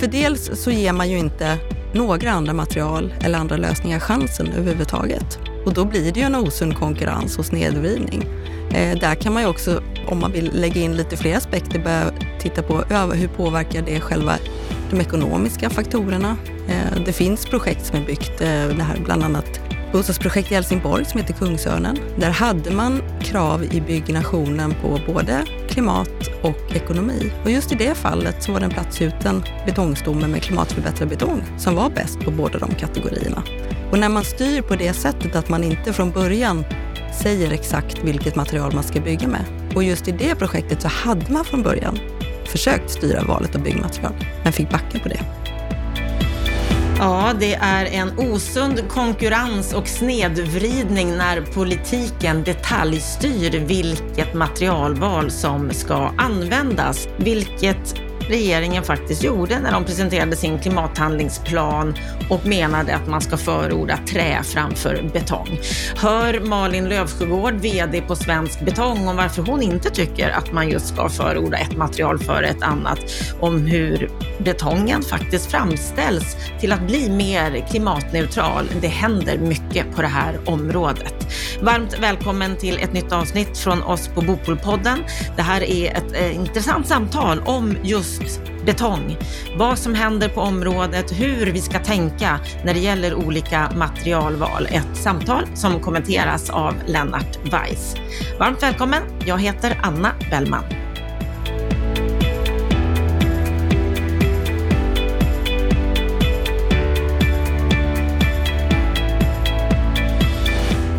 för dels så ger man ju inte några andra material eller andra lösningar chansen överhuvudtaget. Och då blir det ju en osund konkurrens och snedvridning. Eh, där kan man ju också, om man vill lägga in lite fler aspekter, börja titta på hur påverkar det själva de ekonomiska faktorerna. Eh, det finns projekt som är byggt, eh, det här bland annat bostadsprojekt i Helsingborg som heter Kungsörnen. Där hade man krav i byggnationen på både klimat och ekonomi. Och just i det fallet så var det en platsgjuten betongstomme med klimatförbättrad betong som var bäst på båda de kategorierna. Och när man styr på det sättet att man inte från början säger exakt vilket material man ska bygga med. Och just i det projektet så hade man från början försökt styra valet av byggmaterial, men fick backa på det. Ja, det är en osund konkurrens och snedvridning när politiken detaljstyr vilket materialval som ska användas, vilket regeringen faktiskt gjorde när de presenterade sin klimathandlingsplan och menade att man ska förorda trä framför betong. Hör Malin Löfsjögård, VD på Svensk Betong, om varför hon inte tycker att man just ska förorda ett material före ett annat, om hur betongen faktiskt framställs till att bli mer klimatneutral. Det händer mycket på det här området. Varmt välkommen till ett nytt avsnitt från oss på Bopolpodden. Det här är ett eh, intressant samtal om just betong. Vad som händer på området, hur vi ska tänka när det gäller olika materialval. Ett samtal som kommenteras av Lennart Weiss. Varmt välkommen. Jag heter Anna Bellman.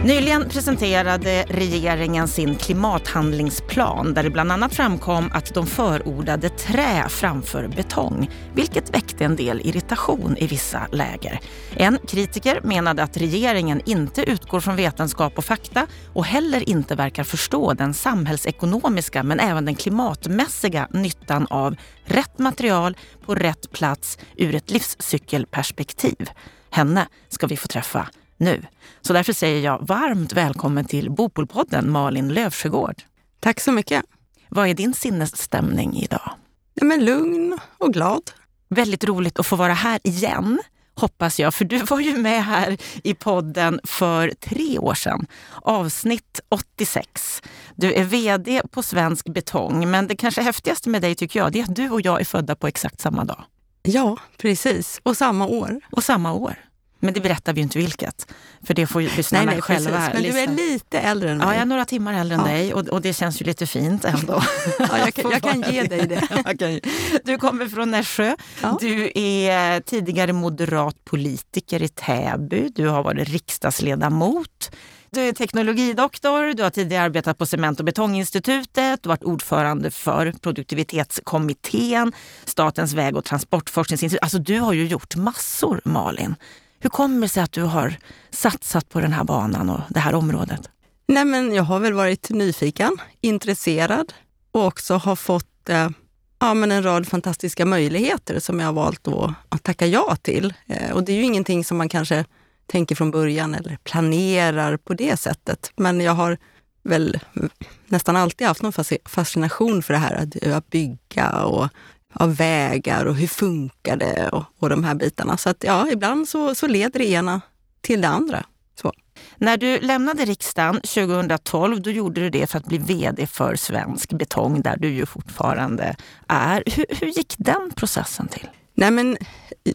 Nyligen presenterade regeringen sin klimathandlingsplan där det bland annat framkom att de förordade trä framför betong, vilket väckte en del irritation i vissa läger. En kritiker menade att regeringen inte utgår från vetenskap och fakta och heller inte verkar förstå den samhällsekonomiska men även den klimatmässiga nyttan av rätt material på rätt plats ur ett livscykelperspektiv. Henne ska vi få träffa nu. Så därför säger jag varmt välkommen till Bopolpodden, Malin Löfsjögård. Tack så mycket. Vad är din sinnesstämning idag? Ja, men lugn och glad. Väldigt roligt att få vara här igen, hoppas jag. För du var ju med här i podden för tre år sedan. Avsnitt 86. Du är VD på Svensk Betong, men det kanske häftigaste med dig tycker jag, det är att du och jag är födda på exakt samma dag. Ja, precis. Och samma år. Och samma år. Men det berättar vi ju inte vilket. För det får lyssnarna nej, nej, själva. Precis. Men du är lite äldre än mig. Ja, jag är några timmar äldre än dig och, och, det känns ju lite fint ändå. ja, jag, kan, jag kan ge dig det. du kommer från Nässjö. Ja. Du är tidigare moderat politiker i Täby. Du har varit riksdagsledamot. Du är teknologidoktor, du har tidigare arbetat på Cement och betonginstitutet, du har varit ordförande för produktivitetskommittén, Statens väg och transportforskningsinstitut. Alltså du har ju gjort massor Malin. Hur kommer det sig att du har satsat på den här banan och det här området? Nej, men jag har väl varit nyfiken, intresserad och också har fått eh, ja, men en rad fantastiska möjligheter som jag har valt att tacka ja till. Eh, och det är ju ingenting som man kanske tänker från början eller planerar på det sättet. Men jag har väl nästan alltid haft någon fascination för det här att eh, bygga och av vägar och hur funkar det och, och de här bitarna. Så att ja, ibland så, så leder det ena till det andra. Så. När du lämnade riksdagen 2012, då gjorde du det för att bli VD för Svensk Betong, där du ju fortfarande är. Hur, hur gick den processen till? Nej, men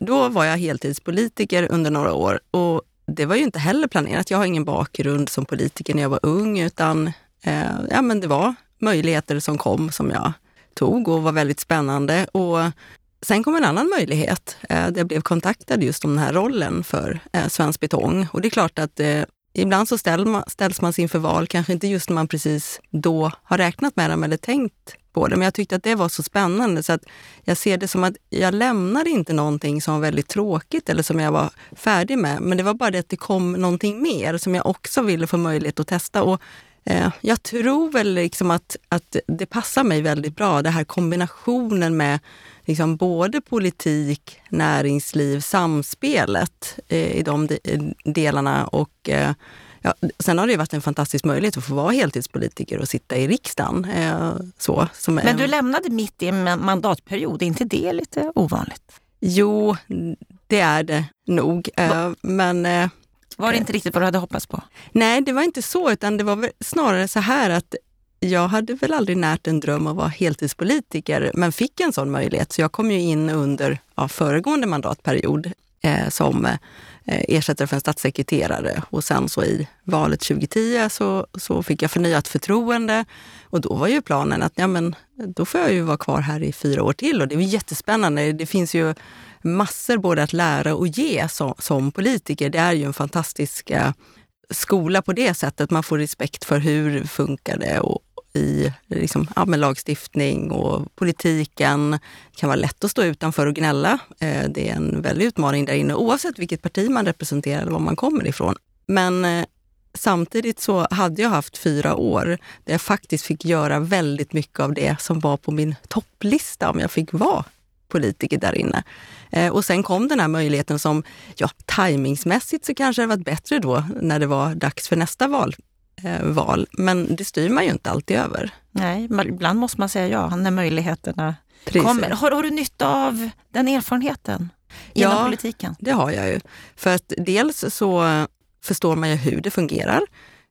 då var jag heltidspolitiker under några år och det var ju inte heller planerat. Jag har ingen bakgrund som politiker när jag var ung, utan eh, ja, men det var möjligheter som kom som jag tog och var väldigt spännande. Och sen kom en annan möjlighet eh, där jag blev kontaktad just om den här rollen för eh, Svensk Betong. Och det är klart att eh, ibland så ställ man, ställs man inför val, kanske inte just när man precis då har räknat med dem eller tänkt på det. Men jag tyckte att det var så spännande så att jag ser det som att jag lämnade inte någonting som var väldigt tråkigt eller som jag var färdig med. Men det var bara det att det kom någonting mer som jag också ville få möjlighet att testa. Och Eh, jag tror väl liksom att, att det passar mig väldigt bra, den här kombinationen med liksom både politik, näringsliv, samspelet eh, i de delarna. Och, eh, ja, sen har det varit en fantastisk möjlighet att få vara heltidspolitiker och sitta i riksdagen. Eh, så, Men du lämnade mitt i en mandatperiod, är inte det lite ovanligt? Jo, det är det nog. Men var det inte riktigt vad du hade hoppats på? Nej, det var inte så, utan det var snarare så här att jag hade väl aldrig närt en dröm att vara heltidspolitiker, men fick en sån möjlighet. Så jag kom ju in under ja, föregående mandatperiod eh, som eh, ersättare för en statssekreterare. Och sen så i valet 2010 så, så fick jag förnyat förtroende. Och då var ju planen att ja, men, då får jag ju vara kvar här i fyra år till. Och det är jättespännande. Det finns ju massor både att lära och ge som, som politiker. Det är ju en fantastisk eh, skola på det sättet. Man får respekt för hur funkar det och i liksom, ja, med lagstiftning och politiken. Det kan vara lätt att stå utanför och gnälla. Eh, det är en väldig utmaning där inne oavsett vilket parti man representerar eller var man kommer ifrån. Men eh, samtidigt så hade jag haft fyra år där jag faktiskt fick göra väldigt mycket av det som var på min topplista om jag fick vara politiker där inne. Eh, och sen kom den här möjligheten som, ja, tajmingsmässigt så kanske det varit bättre då när det var dags för nästa val, eh, val. Men det styr man ju inte alltid över. Nej, ibland måste man säga ja när möjligheterna Precis. kommer. Har, har, du nytta av den erfarenheten inom ja, politiken? det har jag ju. För att dels så förstår man ju hur det fungerar.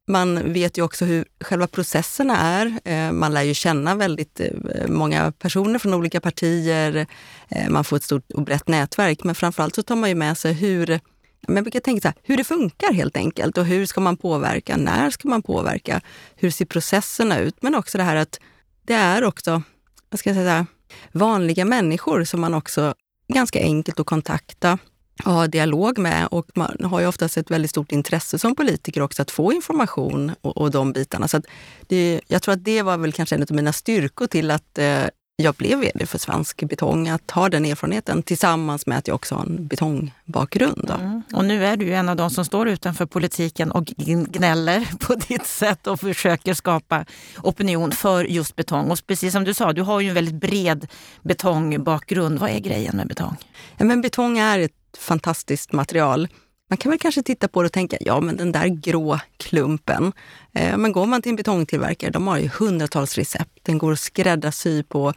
Man vet ju också hur själva processerna är. Eh, man lär ju känna väldigt eh, många personer från olika partier. Eh, man får ett stort och brett nätverk, men framförallt så tar man ju med sig hur men brukar tänka så här, hur det funkar helt enkelt och hur ska man påverka? När ska man påverka? Hur ser processerna ut? Men också det här att det är också, vad ska jag säga, vanliga människor som man också ganska enkelt att kontakta ha dialog med och man har ju oftast ett väldigt stort intresse som politiker också att få information och, och de bitarna. Så det, jag tror att det var väl kanske en av mina styrkor till att eh, jag blev vd för Svensk Betong, att ha den erfarenheten tillsammans med att jag också har en betongbakgrund. Mm. Och nu är du ju en av de som står utanför politiken och gnäller på ditt sätt och försöker skapa opinion för just betong. Och precis som du sa, du har ju en väldigt bred betongbakgrund. Vad är grejen med betong? Ja, men betong är ett fantastiskt material. Man kan väl kanske titta på det och tänka, ja men den där grå klumpen. Eh, men går man till en betongtillverkare, de har ju hundratals recept. Den går att skräddarsy på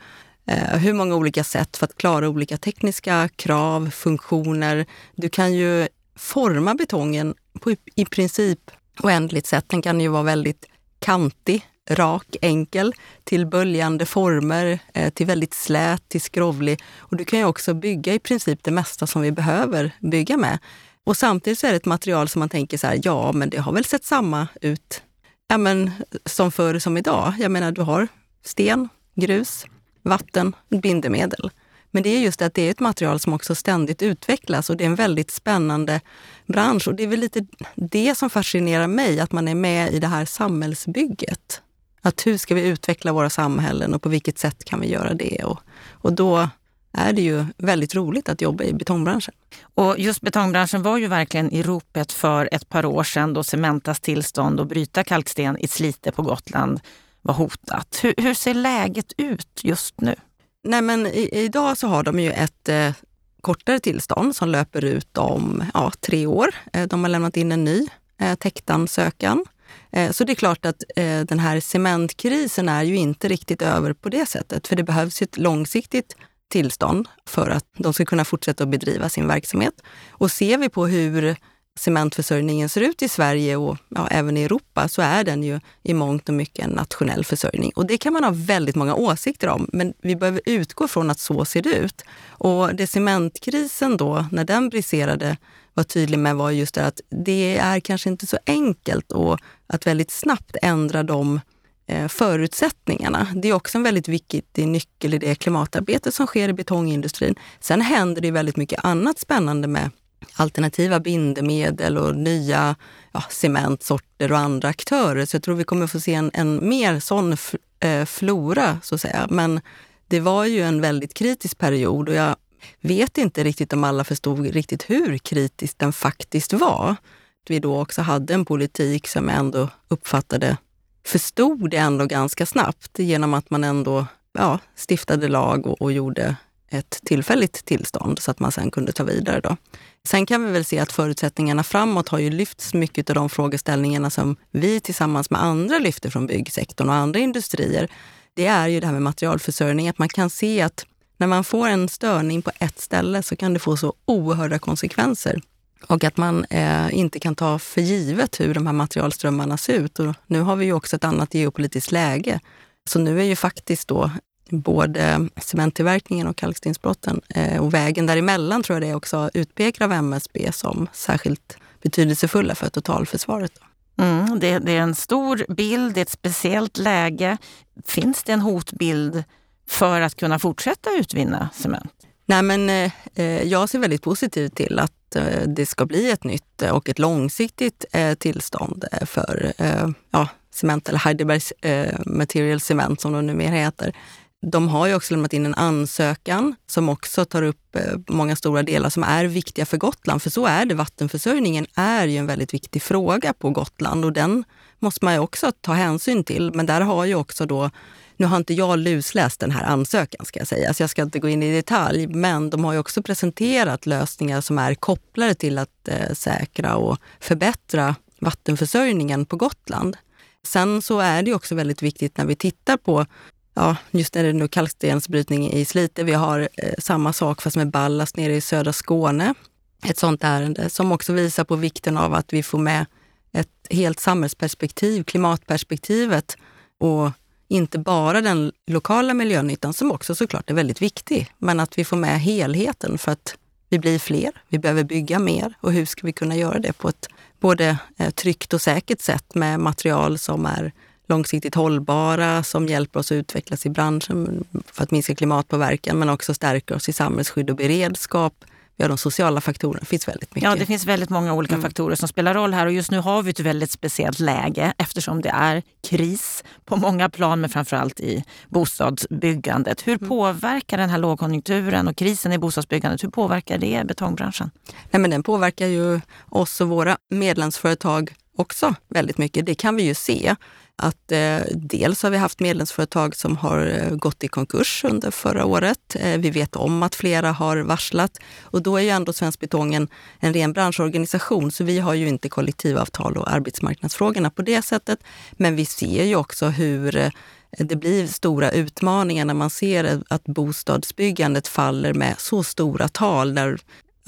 eh, hur många olika sätt för att klara olika tekniska krav, funktioner. Du kan ju forma betongen på i princip oändligt sätt. Den kan ju vara väldigt kantig, rak, enkel, till böljande former, eh, till väldigt slät, till skrovlig. Och du kan ju också bygga i princip det mesta som vi behöver bygga med. Och samtidigt så är det ett material som man tänker så här, ja men det har väl sett samma ut ja, men, som förr som idag. Jag menar du har sten, grus, vatten, bindemedel. Men det är just det att det är ett material som också ständigt utvecklas och det är en väldigt spännande bransch. Och det är väl lite det som fascinerar mig, att man är med i det här samhällsbygget. Att hur ska vi utveckla våra samhällen och på vilket sätt kan vi göra det? Och, och då är det ju väldigt roligt att jobba i betongbranschen. Och just betongbranschen var ju verkligen i ropet för ett par år sedan då Cementas tillstånd att bryta kalksten i Slite på Gotland var hotat. Hur, hur ser läget ut just nu? Nej, men i, idag så har de ju ett eh, kortare tillstånd som löper ut om ja, tre år. Eh, de har lämnat in en ny eh, täktansökan. Eh, så det är klart att eh, den här cementkrisen är ju inte riktigt över på det sättet. För det behövs ett långsiktigt tillstånd för att de ska kunna fortsätta att bedriva sin verksamhet. Och ser vi på hur cementförsörjningen ser ut i Sverige och ja, även i Europa så är den ju i mångt och mycket en nationell försörjning. Och det kan man ha väldigt många åsikter om, men vi behöver utgå från att så ser det ut. Och det cementkrisen då, när den briserade, var tydlig med var just det att det är kanske inte så enkelt och att väldigt snabbt ändra de Eh, förutsättningarna. Det är också en väldigt viktig nyckel i det klimatarbete som sker i betongindustrin. Sen händer det väldigt mycket annat spännande med alternativa bindemedel och nya ja, cementsorter och andra aktörer. Så jag tror vi kommer få se en, en mer sån eh, flora, så att säga. Men det var ju en väldigt kritisk period och jag vet inte riktigt om alla förstod riktigt hur kritisk den faktiskt var. Vi då också hade en politik som jag ändå uppfattade förstod det ändå ganska snabbt genom att man ändå ja, stiftade lag och, och gjorde ett tillfälligt tillstånd så att man sen kunde ta vidare. Då. Sen kan vi väl se att förutsättningarna framåt har ju lyfts mycket av de frågeställningarna som vi tillsammans med andra lyfter från byggsektorn och andra industrier. Det är ju det här med materialförsörjning, att man kan se att När man får en störning på ett ställe så kan det få så oerhörda konsekvenser. Och att man eh, inte kan ta för givet hur de här materialströmmarna ser ut. Och nu har vi ju också ett annat geopolitiskt läge. Så nu är ju faktiskt då både cementtillverkningen och kalkstensbrotten eh, och vägen däremellan tror jag det är också utpekar av MSB som särskilt betydelsefulla för totalförsvaret. Mm, det, det, är en stor bild, det är ett speciellt läge. Finns det en hotbild för att kunna fortsätta utvinna cement? Nej, men, eh, jag ser väldigt positivt till att att eh, det ska bli ett nytt eh, och ett långsiktigt eh, tillstånd för ja, cement, eller Heidelbergs Material Cement som de numera heter. De har ju också lämnat in en ansökan som också tar upp många stora delar som är viktiga för Gotland. För så är det, vattenförsörjningen är ju en väldigt viktig fråga på Gotland och den måste man ju också ta hänsyn till. Men där har ju också då, nu har inte jag lusläst den här ansökan ska jag säga, så jag ska inte gå in i detalj, men de har ju också presenterat lösningar som är kopplade till att eh, säkra och förbättra vattenförsörjningen på Gotland. Sen så är det också väldigt viktigt när vi tittar på ja, just när det är nu kalkstensbrytning i Slite. Vi har eh, samma sak fast med ballast nere i södra Skåne. Ett sånt ärende som också visar på vikten av att vi får med ett helt samhällsperspektiv, klimatperspektivet och inte bara den lokala miljönyttan som också såklart är väldigt viktig, men att vi får med helheten för att vi blir fler, vi behöver bygga mer och hur ska vi kunna göra det på ett både eh, tryggt och säkert sätt med material som är långsiktigt hållbara som hjälper oss att utvecklas i branschen för att minska klimatpåverkan men också stärker oss i samhällsskydd och beredskap. Vi har de sociala faktorerna, det finns väldigt mycket. Ja, det finns väldigt många olika mm. faktorer som spelar roll här och just nu har vi ett väldigt speciellt läge eftersom det är kris på många plan men framförallt i bostadsbyggandet. Hur mm. påverkar den här lågkonjunkturen och krisen i bostadsbyggandet, hur påverkar det betongbranschen? Nej, men den påverkar ju oss och våra medlemsföretag också väldigt mycket. Det kan vi ju se att eh, dels har vi haft medlemsföretag som har eh, gått i konkurs under förra året. Eh, vi vet om att flera har varslat och då är ju ändå Svensk Betong en, en ren branschorganisation så vi har ju inte kollektivavtal och arbetsmarknadsfrågorna på det sättet. Men vi ser ju också hur eh, det blir stora utmaningar när man ser att bostadsbyggandet faller med så stora tal där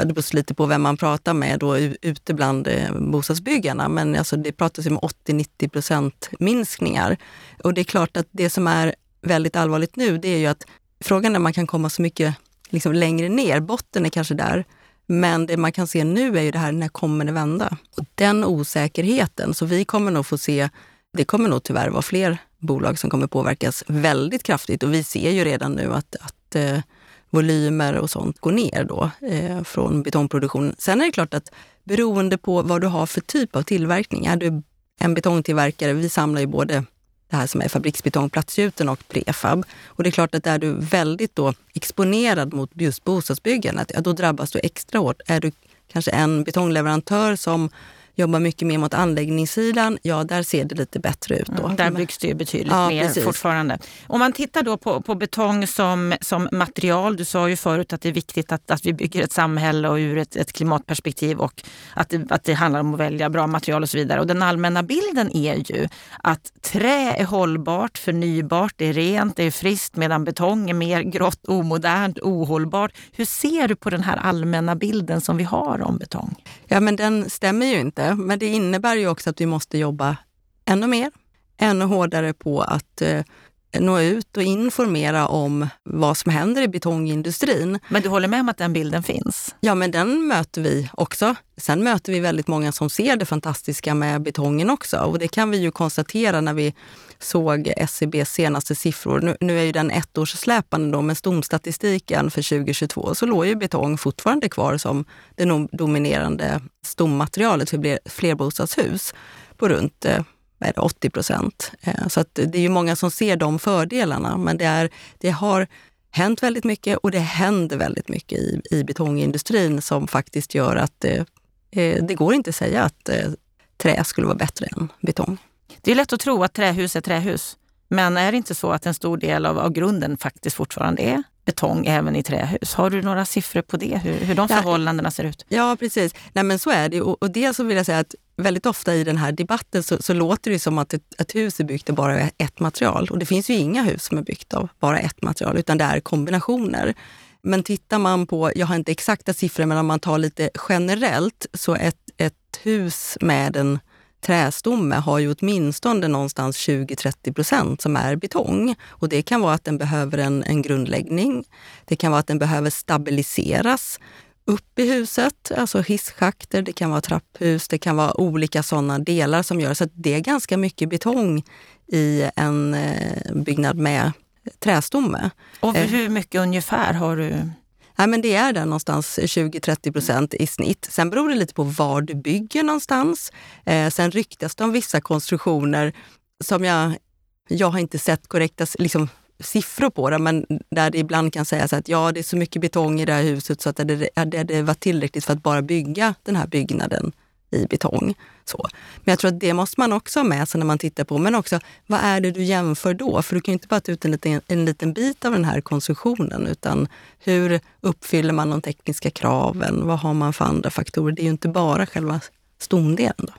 det beror lite på vem man pratar med då, ute bland eh, bostadsbyggarna, men alltså det pratas om 80-90 procent minskningar. Och det är klart att det som är väldigt allvarligt nu, det är ju att frågan är om man kan komma så mycket liksom längre ner. Botten är kanske där, men det man kan se nu är ju det här, när kommer det vända? Och den osäkerheten, så vi kommer nog få se, det kommer nog tyvärr vara fler bolag som kommer påverkas väldigt kraftigt och vi ser ju redan nu att, att eh, volymer och sånt går ner då eh, från betongproduktionen. Sen är det klart att beroende på vad du har för typ av tillverkning. Är du en betongtillverkare, vi samlar ju både det här som är fabriksbetong, platsgjuten och prefab. Och det är klart att är du väldigt då exponerad mot just bostadsbyggandet, ja, då drabbas du extra hårt. Är du kanske en betongleverantör som jobbar mycket mer mot anläggningssidan, ja där ser det lite bättre ut. Då. Mm, där byggs det ju betydligt ja, mer precis. fortfarande. Om man tittar då på, på betong som, som material, du sa ju förut att det är viktigt att, att vi bygger ett samhälle och ur ett, ett klimatperspektiv och att det, att det handlar om att välja bra material och så vidare. Och den allmänna bilden är ju att trä är hållbart, förnybart, det är rent, det är friskt medan betong är mer grått, omodernt, ohållbart. Hur ser du på den här allmänna bilden som vi har om betong? Ja men den stämmer ju inte men det innebär ju också att vi måste jobba ännu mer, ännu hårdare på att eh, nå ut och informera om vad som händer i betongindustrin. Men du håller med om att den bilden finns? Ja, men den möter vi också. Sen möter vi väldigt många som ser det fantastiska med betongen också. Och det kan vi ju konstatera när vi såg SCBs senaste siffror. Nu, nu är ju den ettårssläpande då, men stomstatistiken för 2022 så låg ju betong fortfarande kvar som det dominerande stommaterialet för flerbostadshus på runt eh, är det, 80 procent. Eh, så det är ju många som ser de fördelarna, men det, är, det har hänt väldigt mycket och det händer väldigt mycket i, i betongindustrin som faktiskt gör att eh, eh det går inte att säga att eh, trä skulle vara bättre än betong. Det är lätt att tro att trähus är trähus. Men är det inte så att en stor del av, av grunden faktiskt fortfarande är betong även i trähus? Har du några siffror på det, hur, hur de förhållandena ser ut? Ja, precis. Nej, men så är det. Och, och dels så vill jag säga att väldigt ofta i den här debatten så, så låter det som att ett, ett, hus är byggt av bara ett material. Och det finns ju inga hus som är byggt av bara ett material, utan det är kombinationer. Men tittar man på, jag har inte exakta siffror, men om man tar lite generellt, så ett, ett hus med en trästomme har ju åtminstone någonstans 20-30 procent som är betong. Och det kan vara att den behöver en, en grundläggning. Det kan vara att den behöver stabiliseras upp i huset, alltså hisschakter, det kan vara trapphus, det kan vara olika sådana delar som gör så att det är ganska mycket betong i en eh, byggnad med trästomme. Och eh. hur mycket ungefär har du? Nej, men det är där någonstans 20-30 procent i snitt. Sen beror det lite på var du bygger någonstans. Eh, sen ryktas det om vissa konstruktioner som jag, jag har inte sett korrekta liksom, siffror på det, men där det ibland kan sägas att ja, det är så mycket betong i det här huset så att det, hade varit tillräckligt för att bara bygga den här byggnaden i betong. Så. Men jag tror att det måste man också ha med sig när man tittar på, men också vad är det du jämför då? För du kan ju inte bara ta ut en liten, en liten bit av den här konstruktionen, utan hur uppfyller man de tekniska kraven? Vad har man för andra faktorer? Det är ju inte bara själva stondelen. Då.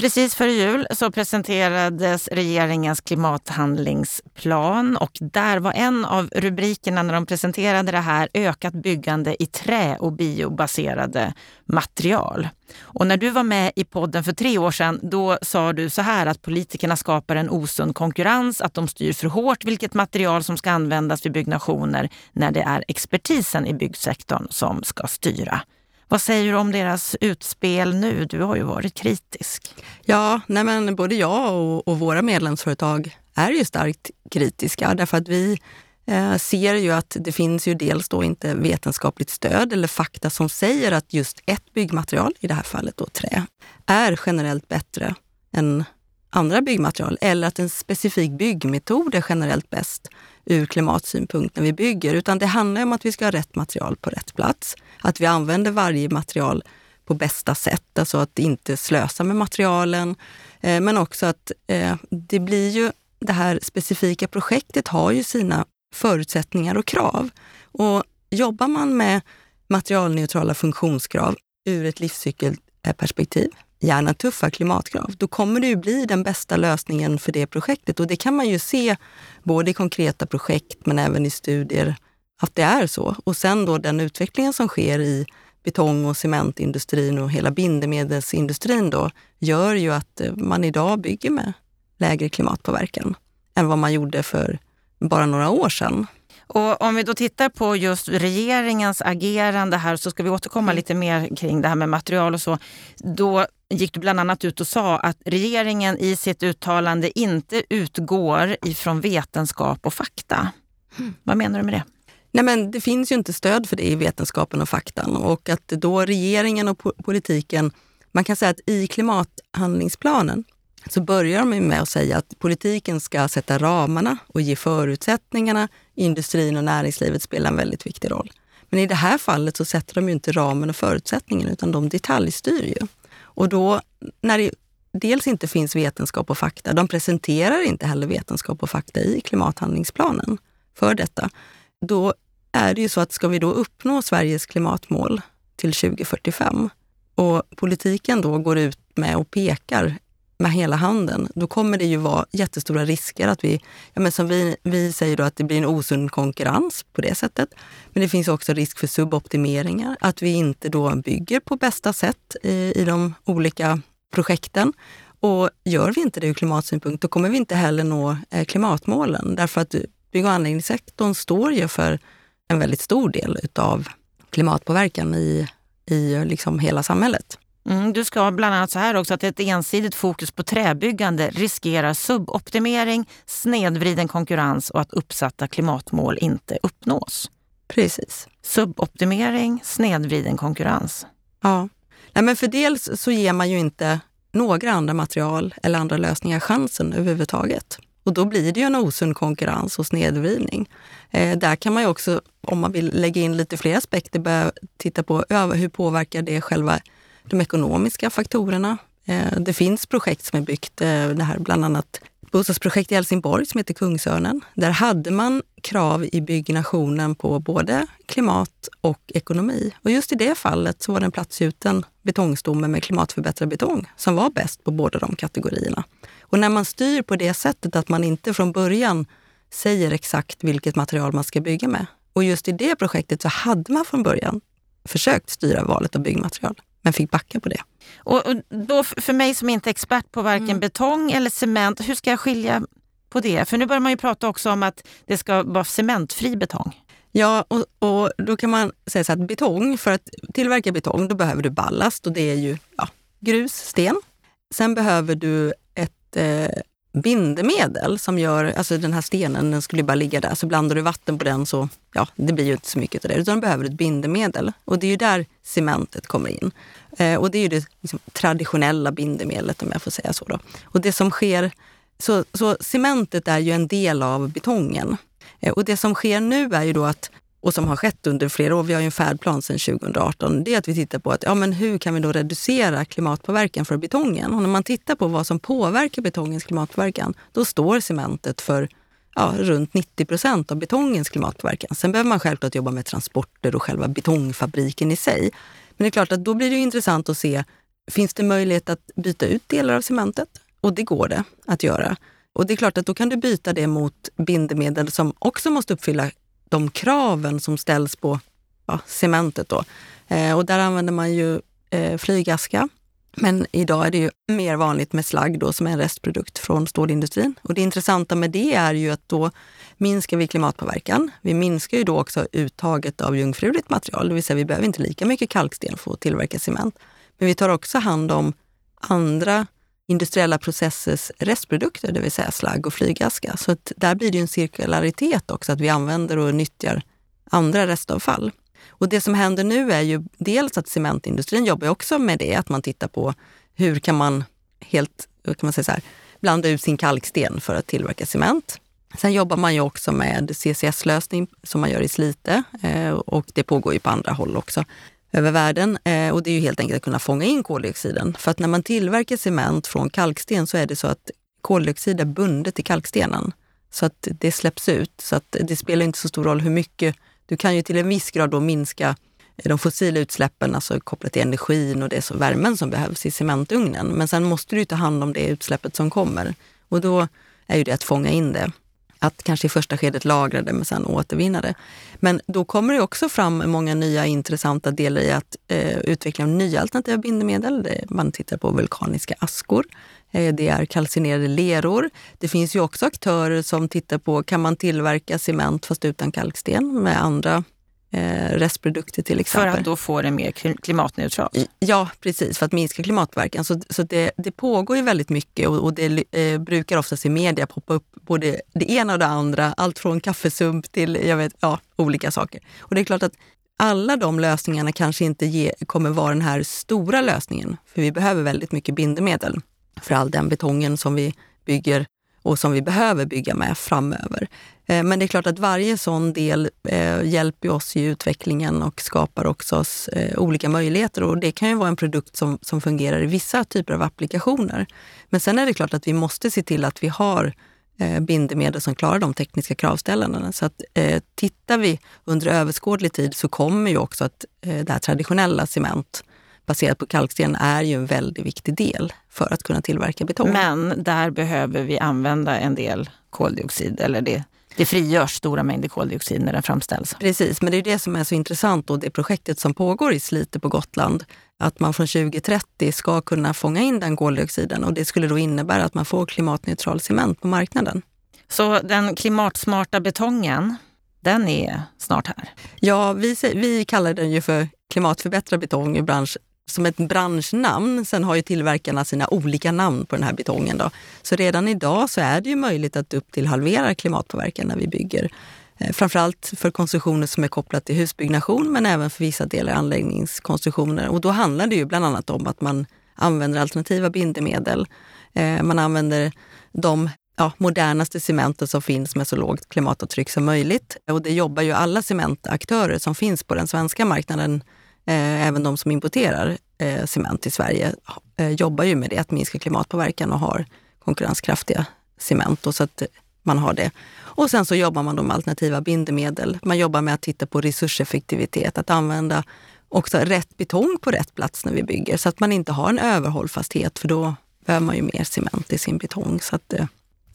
Precis före jul så presenterades regeringens klimathandlingsplan och där var en av rubrikerna när de presenterade det här ökat byggande i trä och biobaserade material. Och när du var med i podden för tre år sedan, då sa du så här att politikerna skapar en osund konkurrens, att de styr för hårt vilket material som ska användas vid byggnationer när det är expertisen i byggsektorn som ska styra. Vad säger du om deras utspel nu? Du har ju varit kritisk. Ja, nej men både jag och, och våra medlemsföretag är ju starkt kritiska därför att vi eh, ser ju att det finns ju dels då inte vetenskapligt stöd eller fakta som säger att just ett byggmaterial, i det här fallet då trä, är generellt bättre än andra byggmaterial eller att en specifik byggmetod är generellt bäst ur klimatsynpunkt när vi bygger, utan det handlar om att vi ska ha rätt material på rätt plats. Att vi använder varje material på bästa sätt, alltså att inte slösa med materialen. Eh, men också att eh, det blir ju, det här specifika projektet har ju sina förutsättningar och krav. Och jobbar man med materialneutrala funktionskrav ur ett livscykelperspektiv, gärna tuffa klimatkrav, då kommer det ju bli den bästa lösningen för det projektet. Och det kan man ju se både i konkreta projekt men även i studier att det är så. Och sen då den utvecklingen som sker i betong och cementindustrin och hela bindemedelsindustrin då gör ju att eh, man idag bygger med lägre klimatpåverkan än vad man gjorde för bara några år sedan. Och om vi då tittar på just regeringens agerande här så ska vi återkomma mm. lite mer kring det här med material och så. Då gick du bland annat ut och sa att regeringen i sitt uttalande inte utgår ifrån vetenskap och fakta. Mm. Vad menar du med det? Nej, men det finns ju inte stöd för det i vetenskapen och faktan och att då regeringen och politiken, man kan säga att i klimathandlingsplanen så börjar de med att säga att politiken ska sätta ramarna och ge förutsättningarna. Industrin och näringslivet spelar en väldigt viktig roll. Men i det här fallet så sätter de ju inte ramen och förutsättningen utan de detaljstyr ju. Och då när det dels inte finns vetenskap och fakta, de presenterar inte heller vetenskap och fakta i klimathandlingsplanen för detta, då är det ju så att ska vi då uppnå Sveriges klimatmål till 2045 och politiken då går ut med och pekar med hela handen, då kommer det ju vara jättestora risker att vi, ja men som vi, vi säger då att det blir en osund konkurrens på det sättet. Men det finns också risk för suboptimeringar, att vi inte då bygger på bästa sätt i, i de olika projekten. Och gör vi inte det ur klimatsynpunkt, då kommer vi inte heller nå eh, klimatmålen. Därför att bygg och anläggningssektorn står ju för en väldigt stor del utav klimatpåverkan i, i liksom hela samhället. Mm, du ska bland annat så här också att ett ensidigt fokus på träbyggande riskerar suboptimering, snedvriden konkurrens och att uppsatta klimatmål inte uppnås. Precis. Suboptimering, snedvriden konkurrens. Ja. Nej, men för dels så ger man ju inte några andra material eller andra lösningar chansen överhuvudtaget. Och då blir det ju en osund konkurrens och snedvridning. Eh, där kan man ju också, om man vill lägga in lite fler aspekter, börja titta på hur påverkar det själva de ekonomiska faktorerna. Eh, det finns projekt som är byggt, eh, det här bland annat bostadsprojekt i Helsingborg som heter Kungsörnen. Där hade man krav i byggnationen på både klimat och ekonomi. Och just i det fallet så var det en platsgjuten betongstomme med klimatförbättrad betong som var bäst på båda de kategorierna. Och när man styr på det sättet att man inte från början säger exakt vilket material man ska bygga med. Och just i det projektet så hade man från början försökt styra valet av byggmaterial, men fick backa på det. Och, och då för mig som inte är expert på varken mm. betong eller cement, hur ska jag skilja på det? För nu börjar man ju prata också om att det ska vara cementfri betong. Ja, och, och då kan man säga så att betong, för att tillverka betong, då behöver du ballast och det är ju ja, grus, sten. Sen behöver du ett eh, bindemedel som gör, alltså den här stenen, den skulle bara ligga där, så blandar du vatten på den så, ja, det blir ju inte så mycket av det, utan du behöver ett bindemedel. Och det är ju där cementet kommer in. Eh, och det är ju det liksom, traditionella bindemedlet om jag får säga så. Då. Och det som sker, så, så cementet är ju en del av betongen. Eh, och det som sker nu är ju då att och som har skett under flera år, vi har ju en färdplan sedan 2018, det är att vi tittar på att, ja, men hur kan vi då reducera klimatpåverkan för betongen? Och när man tittar på vad som påverkar betongens klimatpåverkan, då står cementet för ja, runt 90 procent av betongens klimatpåverkan. Sen behöver man självklart jobba med transporter och själva betongfabriken i sig. Men det är klart att då blir det intressant att se, finns det möjlighet att byta ut delar av cementet? Och det går det att göra. Och det är klart att då kan du byta det mot bindemedel som också måste uppfylla de kraven som ställs på ja, cementet. Då. Eh, och där använder man ju eh, flygaska. Men idag är det ju mer vanligt med slagg då, som är en restprodukt från stålindustrin. Och det intressanta med det är ju att då minskar vi klimatpåverkan. Vi minskar ju då också uttaget av jungfruligt material, det vill säga vi behöver inte lika mycket kalksten för att tillverka cement. Men vi tar också hand om andra industriella processers restprodukter, det vill säga slagg och flygaska. Så där blir det en cirkularitet också, att vi använder och nyttjar andra restavfall. Och det som händer nu är ju dels att cementindustrin jobbar också med det, att man tittar på hur kan man helt kan man säga så här, blanda ut sin kalksten för att tillverka cement. Sen jobbar man ju också med CCS-lösning som man gör i Slite eh, och det pågår ju på andra håll också över världen. Eh, och det är ju helt enkelt att kunna fånga in koldioxiden. För att när man tillverkar cement från kalksten så är det så att koldioxid är bundet i kalkstenen. Så att det släpps ut. Så att det spelar inte så stor roll hur mycket. Du kan ju till en viss grad då minska eh, de fossila utsläppen, alltså kopplat till energin och det så värmen som behövs i cementugnen. Men sen måste du ta hand om det utsläppet som kommer. Och då är ju det att fånga in det att kanske i första skedet lagra det men sen återvinna det. Men då kommer det också fram många nya intressanta delar i att eh, utveckla nya alternativa bindemedel. Man tittar på vulkaniska askor. Eh, det är kalcinerade leror. Det finns ju också aktörer som tittar på, kan man tillverka cement fast utan kalksten med andra restprodukter till exempel. För att då få det mer klimatneutralt? Ja, precis, för att minska klimatpåverkan. Så, så det, det pågår ju väldigt mycket och, och det eh, brukar oftast i media poppa upp både det ena och det andra. Allt från kaffesump till jag vet, ja, olika saker. Och det är klart att alla de lösningarna kanske inte ge, kommer vara den här stora lösningen. För vi behöver väldigt mycket bindemedel för all den betongen som vi bygger och som vi behöver bygga med framöver. Eh, men det är klart att varje sån del eh, hjälper oss i utvecklingen och skapar också oss eh, olika möjligheter. Och det kan ju vara en produkt som, som fungerar i vissa typer av applikationer. Men sen är det klart att vi måste se till att vi har eh, bindemedel som klarar de tekniska kravställandena. Så att eh, tittar vi under överskådlig tid så kommer ju också att eh, det här traditionella cement baserat på kalksten är ju en väldigt viktig del för att kunna tillverka betong. Men där behöver vi använda en del koldioxid, eller det, det frigörs stora mängder koldioxid när den framställs. Precis, men det är det som är så intressant och det projektet som pågår i Slite på Gotland, att man från 2030 ska kunna fånga in den koldioxiden och det skulle då innebära att man får klimatneutral cement på marknaden. Så den klimatsmarta betongen, den är snart här? Ja, vi, vi kallar den ju för klimatförbättrad betong i bransch, som ett branschnamn. Sen har ju tillverkarna sina olika namn på den här betongen. Då. Så redan idag så är det ju möjligt att upp till halvera klimatpåverkan när vi bygger. Eh, framförallt för konstruktioner som är kopplat till husbyggnation men även för vissa delar anläggningskonstruktioner. Och då handlar det ju bland annat om att man använder alternativa bindemedel. Eh, man använder de ja, modernaste cementen som finns med så lågt klimatavtryck som möjligt. Och det jobbar ju alla cementaktörer som finns på den svenska marknaden Eh, även de som importerar eh, cement till Sverige eh, jobbar ju med det, att minska klimatpåverkan och har konkurrenskraftiga cement Och så att man har det. Och sen så jobbar man då med alternativa bindemedel. Man jobbar med att titta på resurseffektivitet, att använda också rätt betong på rätt plats när vi bygger så att man inte har en överhållfasthet för då behöver man ju mer cement i sin betong. Så att, eh,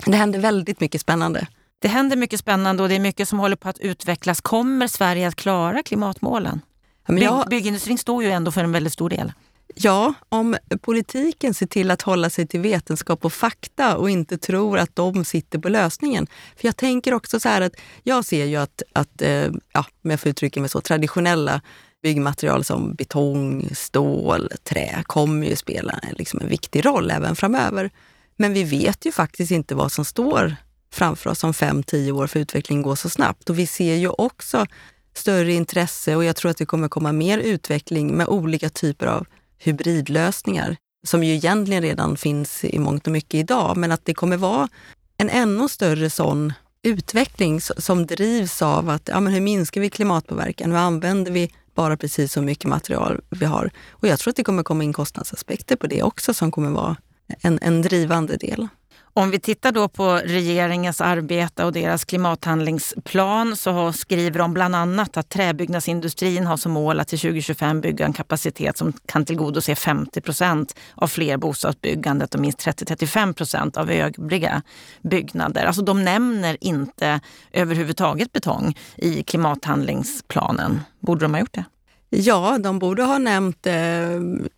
det händer väldigt mycket spännande. Det händer mycket spännande och det är mycket som håller på att utvecklas. Kommer Sverige att klara klimatmålen? Ja, jag, byggindustrin står ju ändå för en väldigt stor del. Ja, om politiken ser till att hålla sig till vetenskap och fakta och inte tror att de sitter på lösningen. För jag tänker också så här att jag ser ju att, att eh, ja, om jag får uttrycka mig så, traditionella byggmaterial som betong, stål, trä kommer ju spela liksom en viktig roll även framöver. Men vi vet ju faktiskt inte vad som står framför oss om fem, tio år för utvecklingen går så snabbt. Och vi ser ju också större intresse och jag tror att det kommer komma mer utveckling med olika typer av hybridlösningar som ju egentligen redan finns i mångt och mycket idag, men att det kommer vara en ännu större sån utveckling som drivs av att ja, men hur minskar vi klimatpåverkan? Hur använder vi bara precis så mycket material vi har? Och jag tror att det kommer komma in kostnadsaspekter på det också som kommer vara en, en drivande del. Om vi tittar då på regeringens arbete och deras klimathandlingsplan så skriver de bland annat att träbyggnadsindustrin har som mål att till 2025 bygga en kapacitet som kan tillgodose 50 procent av fler bostadsbyggandet och minst 30-35 procent av övriga byggnader. Alltså de nämner inte överhuvudtaget betong i klimathandlingsplanen. Borde de ha gjort det? Ja, de borde ha nämnt eh,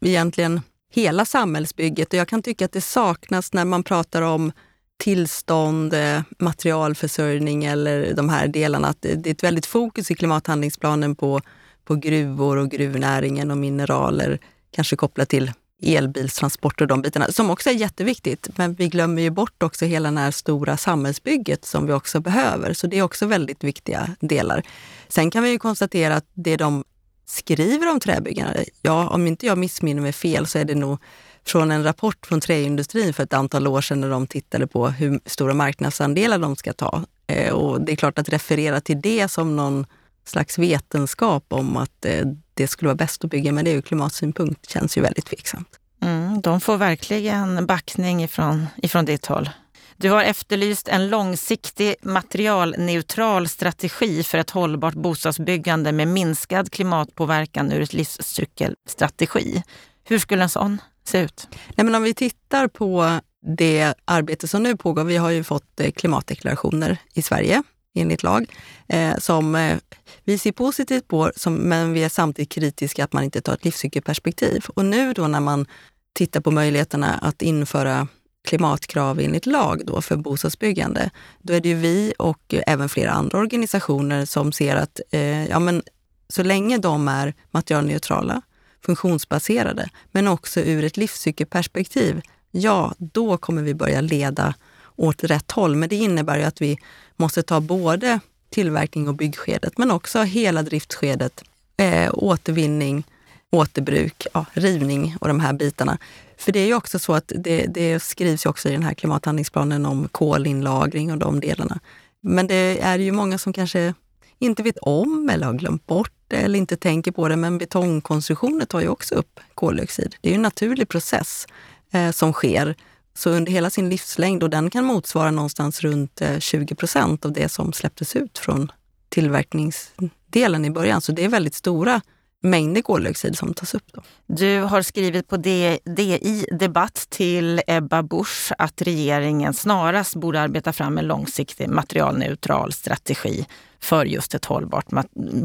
egentligen hela samhällsbygget. Och jag kan tycka att det saknas när man pratar om tillstånd, eh, materialförsörjning eller de här delarna. Att det är ett väldigt fokus i klimathandlingsplanen på, på gruvor och gruvnäringen och mineraler, kanske kopplat till elbilstransporter och de bitarna, som också är jätteviktigt. Men vi glömmer ju bort också hela det här stora samhällsbygget som vi också behöver. Så det är också väldigt viktiga delar. Sen kan vi ju konstatera att det de skriver om träbyggande. Ja, om inte jag missminner mig fel så är det nog från en rapport från träindustrin för ett antal år sedan när de tittade på hur stora marknadsandelar de ska ta. Eh, och det är klart att referera till det som någon slags vetenskap om att eh, det skulle vara bäst att bygga med det ur klimatsynpunkt känns ju väldigt tveksamt. Mm, de får verkligen backning ifrån, ifrån ditt håll. Du har efterlyst en långsiktig materialneutral strategi för ett hållbart bostadsbyggande med minskad klimatpåverkan ur ett livscykelstrategi. Hur skulle en sån se ut? Nej, men om vi tittar på det arbete som nu pågår. Vi har ju fått eh, klimatdeklarationer i Sverige enligt lag, eh, som eh, vi ser positivt på, som, men vi är samtidigt kritiska att man inte tar ett livscykelperspektiv. Och nu då när man tittar på möjligheterna att införa klimatkrav enligt lag då för bostadsbyggande, då är det ju vi och även flera andra organisationer som ser att eh, ja, men så länge de är materialneutrala, funktionsbaserade, men också ur ett livscykelperspektiv, ja, då kommer vi börja leda åt rätt håll. Men det innebär ju att vi måste ta både tillverkning och byggskedet, men också hela driftskedet, eh, återvinning, återbruk, ja, rivning och de här bitarna. För det är ju också så att det, det skrivs ju också i den här klimathandlingsplanen om kolinlagring och de delarna. Men det är ju många som kanske inte vet om eller har glömt bort det eller inte tänker på det. Men betongkonstruktioner tar ju också upp koldioxid. Det är ju en naturlig process eh, som sker. Så under hela sin livslängd, och den kan motsvara någonstans runt eh, 20 procent av det som släpptes ut från tillverkningsdelen i början. Så det är väldigt stora mängder koldioxid som tas upp. Då. Du har skrivit på DI Debatt till Ebba Busch att regeringen snarast borde arbeta fram en långsiktig materialneutral strategi för just ett hållbart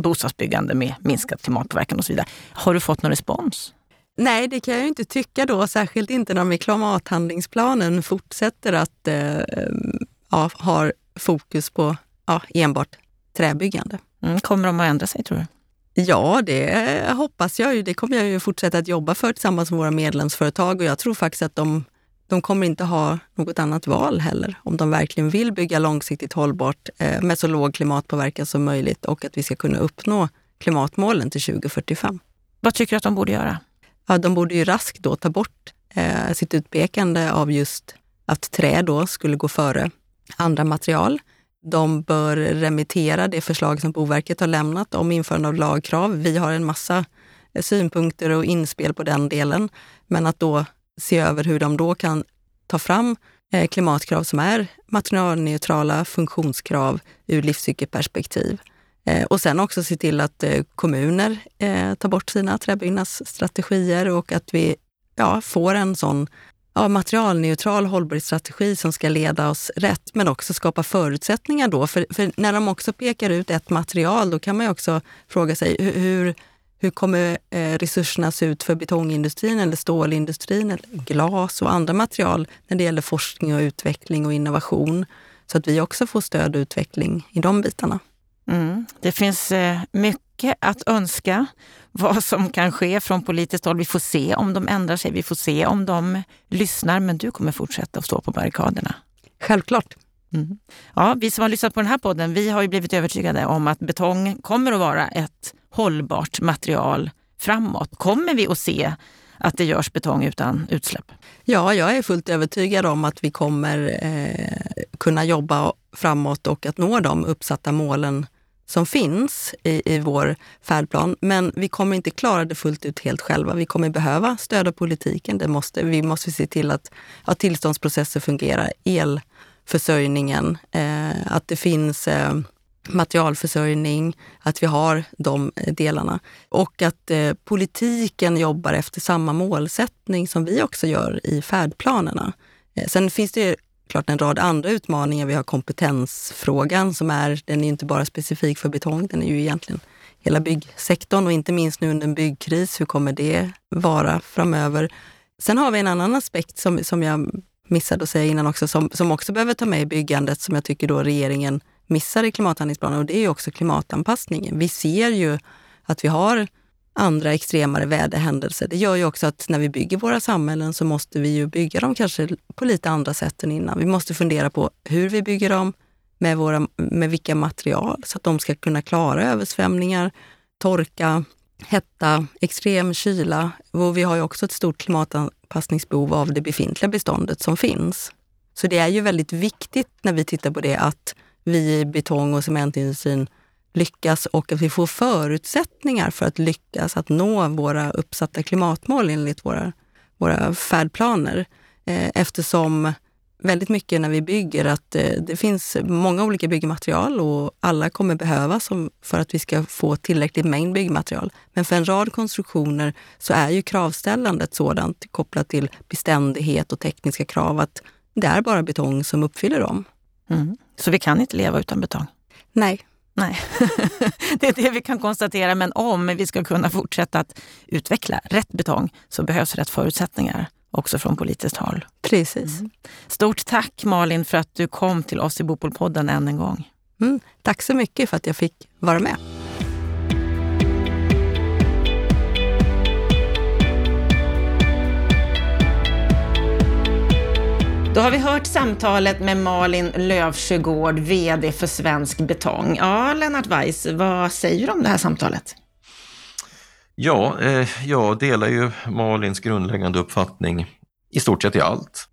bostadsbyggande med minskad klimatpåverkan och så vidare. Har du fått någon respons? Nej, det kan jag inte tycka då, särskilt inte när de i klimathandlingsplanen fortsätter att eh, ja, ha fokus på ja, enbart träbyggande. Mm, kommer de att ändra sig tror du? Ja, det hoppas jag ju. Det kommer jag ju fortsätta att jobba för tillsammans med våra medlemsföretag och jag tror faktiskt att de, de kommer inte ha något annat val heller om de verkligen vill bygga långsiktigt hållbart eh, med så låg klimatpåverkan som möjligt och att vi ska kunna uppnå klimatmålen till 2045. Vad tycker du att de borde göra? Ja, de borde ju raskt då ta bort eh, sitt utpekande av just att trä då skulle gå före andra material. De bör remittera det förslag som Boverket har lämnat om införande av lagkrav. Vi har en massa eh, synpunkter och inspel på den delen, men att då se över hur de då kan ta fram eh, klimatkrav som är materialneutrala funktionskrav ur livscykelperspektiv. Eh, och sen också se till att kommuner tar bort sina träbyggnadsstrategier och att vi ja, får en sån ja, materialneutral hållbarhetsstrategi som ska leda oss rätt, men också skapa förutsättningar då. För, för, när de också pekar ut ett material, då kan man ju också fråga sig hur, hur kommer eh, resurserna se ut för betongindustrin eller stålindustrin, eller glas och andra material när det gäller forskning och utveckling och innovation? Så att vi också får stöd och utveckling i de bitarna. Mm. Det finns eh, mycket att önska vad som kan ske från politiskt håll. Vi får se om de ändrar sig, vi får se om de lyssnar, men du kommer fortsätta att stå på barrikaderna. Självklart. Mm. Ja, vi som har lyssnat på den här podden, vi har ju blivit övertygade om att betong kommer att vara ett hållbart material framåt. Kommer vi att se att det görs betong utan utsläpp? Ja, jag är fullt övertygad om att vi kommer eh, kunna jobba framåt och att nå de uppsatta målen som finns i, i vår färdplan. Men vi kommer inte klara det fullt ut helt själva. Vi kommer behöva stödja politiken. Det måste, vi måste se till att att tillståndsprocesser fungerar, elförsörjningen, eh, att det finns eh, materialförsörjning, att vi har de eh, delarna. Och att eh, politiken jobbar efter samma målsättning som vi också gör i färdplanerna. Eh, sen finns det klart en rad andra utmaningar. Vi har kompetensfrågan som är, den är inte bara specifik för betong, den är ju egentligen hela byggsektorn och inte minst nu under en byggkris. Hur kommer det vara framöver? Sen har vi en annan aspekt som, som jag missade att säga innan också, som, som också behöver ta med i byggandet, som jag tycker då regeringen missar i klimathandlingsplanen och det är ju också klimatanpassningen. Vi ser ju att vi har andra extremare väderhändelser. Det gör ju också att när vi bygger våra samhällen så måste vi ju bygga dem kanske på lite andra sätt än innan. Vi måste fundera på hur vi bygger dem, med, våra, med vilka material, så att de ska kunna klara översvämningar, torka, hetta, extrem kyla. Och vi har ju också ett stort klimatanpassningsbehov av det befintliga beståndet som finns. Så det är ju väldigt viktigt när vi tittar på det att vi i betong och cementindustrin lyckas och att vi får förutsättningar för att lyckas att nå våra uppsatta klimatmål enligt våra, våra färdplaner. Eh, eftersom väldigt mycket när vi bygger att eh, det finns många olika byggmaterial och alla kommer behövas för att vi ska få tillräcklig mängd byggmaterial. Men för en rad konstruktioner så är ju kravställandet sådant kopplat till beständighet och tekniska krav att det är bara betong som uppfyller dem. Mm. Så vi kan inte leva utan betong? Nej. Nej, det är det vi kan konstatera. Men om vi ska kunna fortsätta att utveckla rätt betong så behövs rätt förutsättningar också från politiskt håll. Precis. Mm. Stort tack Malin för att du kom till oss i Bopolpodden än en gång. Mm, tack så mycket för att jag fick vara med. Då har vi hört samtalet med Malin Lövsjögård, VD för Svensk Betong. Ja, Lennart Weiss, vad säger du om det här samtalet? Ja, eh, jag delar ju Malins grundläggande uppfattning i stort sett i allt.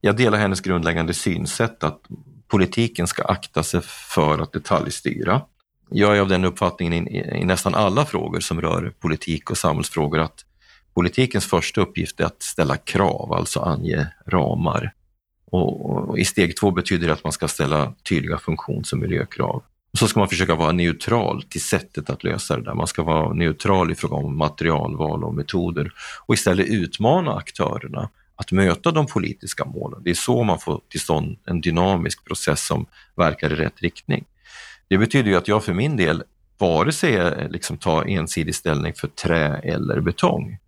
Jag delar hennes grundläggande synsätt att politiken ska akta sig för att detaljstyra. Jag är av den uppfattningen i, i nästan alla frågor som rör politik och samhällsfrågor att politikens första uppgift är att ställa krav, alltså ange ramar. Och, och I steg två betyder det att man ska ställa tydliga funktions och miljökrav. Och så ska man försöka vara neutral till sättet att lösa det där. Man ska vara neutral i fråga om materialval och metoder och istället utmana aktörerna att möta de politiska målen. Det är så man får till stånd en dynamisk process som verkar i rätt riktning. Det betyder ju att jag för min del vare sig eh, liksom tar ensidig ställning för trä eller betong,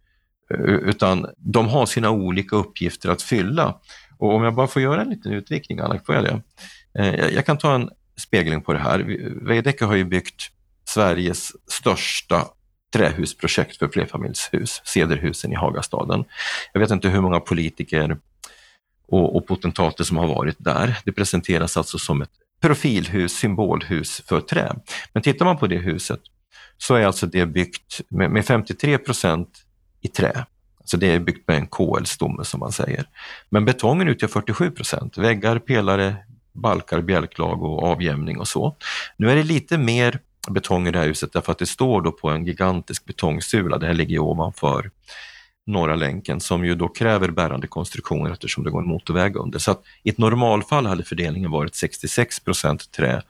eh, utan de har sina olika uppgifter att fylla. Och om jag bara får göra en liten utvikning, Anna, får jag det? Eh, jag kan ta en spegling på det här. Veidekke har ju byggt Sveriges största trähusprojekt för flerfamiljshus, Cederhusen i Hagastaden. Jag vet inte hur många politiker och, och potentater som har varit där. Det presenteras alltså som ett profilhus, symbolhus för trä. Men tittar man på det huset så är alltså det byggt med, med 53 procent i trä. Så det är byggt med en KL-stomme som man säger. Men betongen utgör 47 procent. Väggar, pelare, balkar, bjälklag och avjämning och så. Nu är det lite mer betong i det här huset därför att det står då på en gigantisk betongsula. Det här ligger ovanför Norra länken som ju då kräver bärande konstruktioner eftersom det går en motorväg under. Så att i ett normalfall hade fördelningen varit 66 procent trä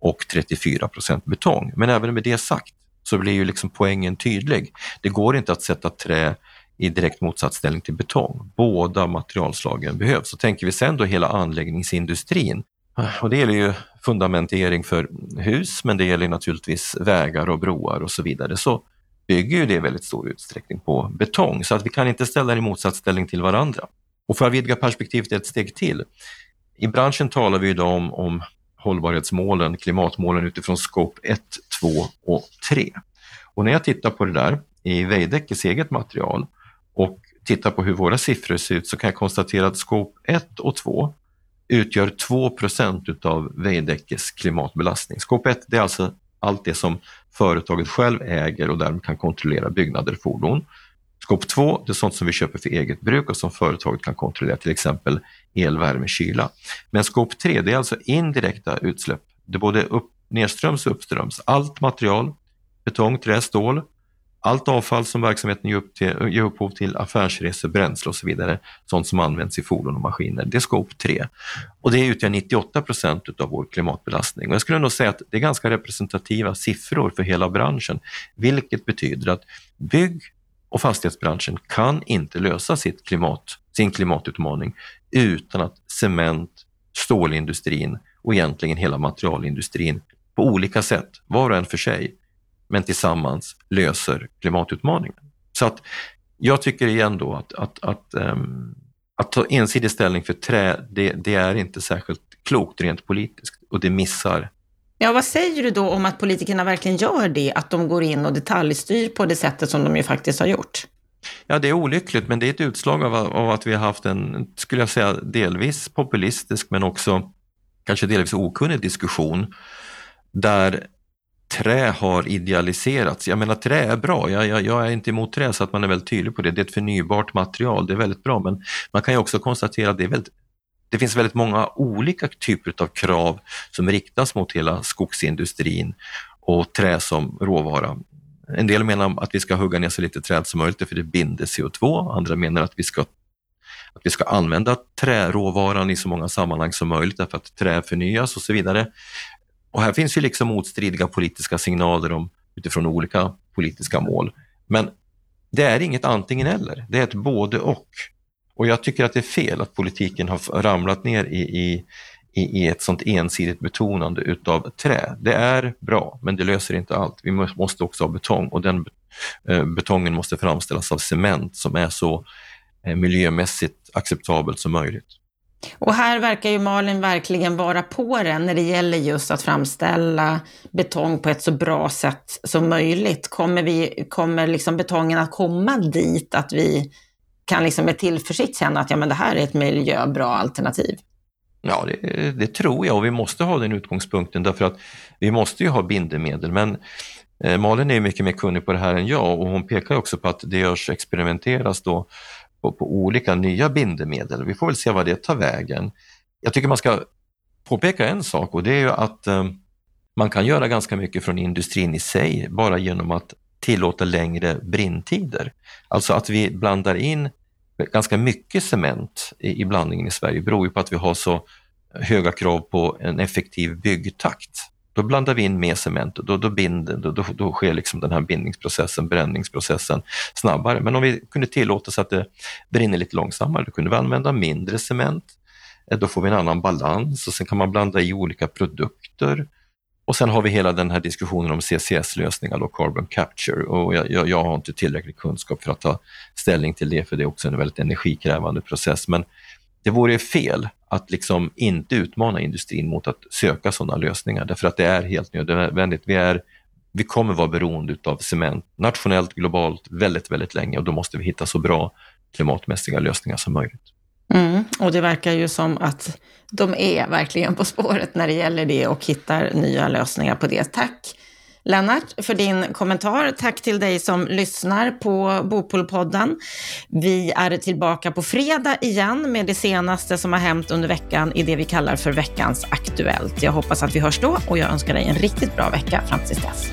och 34 procent betong. Men även med det sagt så blir ju liksom poängen tydlig. Det går inte att sätta trä i direkt motsatsställning till betong. Båda materialslagen behövs. Så tänker vi sen då hela anläggningsindustrin och det gäller ju fundamentering för hus, men det gäller naturligtvis vägar och broar och så vidare. Så bygger ju det i väldigt stor utsträckning på betong, så att vi kan inte ställa det i motsatsställning till varandra. Och för att vidga perspektivet ett steg till. I branschen talar vi idag om, om hållbarhetsmålen, klimatmålen utifrån scope 1, 2 och 3. Och när jag tittar på det där i Veidekkes eget material och tittar på hur våra siffror ser ut så kan jag konstatera att scope 1 och 2 utgör 2% utav Veidekkes klimatbelastning. Scope 1 det är alltså allt det som företaget själv äger och därmed kan kontrollera byggnader och fordon. Scope 2 det är sånt som vi köper för eget bruk och som företaget kan kontrollera, till exempel el, värme, kyla. Men Scope 3 det är alltså indirekta utsläpp. Det är både upp, nedströms och uppströms. Allt material, betong, trä, stål, allt avfall som verksamheten ger, upp till, ger upphov till, affärsresor, bränsle och så vidare, sånt som används i fordon och maskiner, det är scope 3. Och det utgör 98 procent av vår klimatbelastning. Och jag skulle nog säga att det är ganska representativa siffror för hela branschen, vilket betyder att bygg och fastighetsbranschen kan inte lösa sitt klimat, sin klimatutmaning utan att cement, stålindustrin och egentligen hela materialindustrin på olika sätt, var och en för sig, men tillsammans löser klimatutmaningen. Så att jag tycker igen då att, att, att, um, att ta ensidig ställning för trä, det, det, är inte särskilt klokt rent politiskt och det missar Ja, vad säger du då om att politikerna verkligen gör det, att de går in och detaljstyr på det sättet som de ju faktiskt har gjort? Ja, det är olyckligt, men det är ett utslag av, av att vi har haft en, skulle jag säga, delvis populistisk men också kanske delvis okunnig diskussion där trä har idealiserats. Jag menar trä är bra, jag, jag, jag, är inte emot trä så att man är väldigt tydlig på det. Det är ett förnybart material, det är väldigt bra men man kan ju också konstatera att det, är väldigt, det finns väldigt många olika typer av krav som riktas mot hela skogsindustrin och trä som råvara. En del menar att vi ska hugga ner så lite träd som möjligt för det binder CO2. Andra menar att vi ska att vi ska använda träråvaran i så många sammanhang som möjligt därför att trä förnyas och så vidare. Och här finns ju liksom motstridiga politiska signaler om, utifrån olika politiska mål. Men det är inget antingen eller, det är ett både och. Och jag tycker att det är fel att politiken har ramlat ner i, i, i ett sånt ensidigt betonande utav trä. Det är bra, men det löser inte allt. Vi måste också ha betong och den eh, betongen måste framställas av cement som är så eh, miljömässigt acceptabelt som möjligt. Och här verkar ju Malin verkligen vara på den när det gäller just att framställa betong på ett så bra sätt som möjligt. Kommer, vi, kommer liksom betongen att komma dit att vi kan liksom med tillförsikt känna att ja, men det här är ett miljöbra alternativ? Ja, det, det, tror jag och vi måste ha den utgångspunkten därför att vi måste ju ha bindemedel. Men eh, Malin är mycket mer kunnig på det här än jag och hon pekar också på att det görs experimenteras då på, på olika nya bindemedel. Vi får väl se vad det tar vägen. Jag tycker man ska påpeka en sak och det är ju att eh, man kan göra ganska mycket från industrin i sig bara genom att tillåta längre brinntider. Alltså att vi blandar in ganska mycket cement i, i blandningen i Sverige beror ju på att vi har så höga krav på en effektiv byggtakt. Då blandar vi in mer cement och då, då, binder, då, då, då sker liksom den här bindningsprocessen, bränningsprocessen snabbare. Men om vi kunde tillåta så att det brinner lite långsammare, då kunde vi använda mindre cement. Eh, då får vi en annan balans och sen kan man blanda i olika produkter. Och sen har vi hela den här diskussionen om CCS-lösningar, carbon capture. Och jag, jag, jag, har inte tillräcklig kunskap för att ta ställning till det, för det är också en väldigt energikrävande process. Men det vore fel att liksom inte utmana industrin mot att söka sådana lösningar, därför att det är helt nödvändigt. Vi, är, vi kommer vara beroende av cement nationellt, globalt, väldigt, väldigt länge och då måste vi hitta så bra klimatmässiga lösningar som möjligt. Mm, och det verkar ju som att de är verkligen på spåret när det gäller det och hittar nya lösningar på det. Tack Lennart, för din kommentar. Tack till dig som lyssnar på Bopolpodden. Vi är tillbaka på fredag igen med det senaste som har hänt under veckan i det vi kallar för veckans Aktuellt. Jag hoppas att vi hörs då och jag önskar dig en riktigt bra vecka fram tills dess.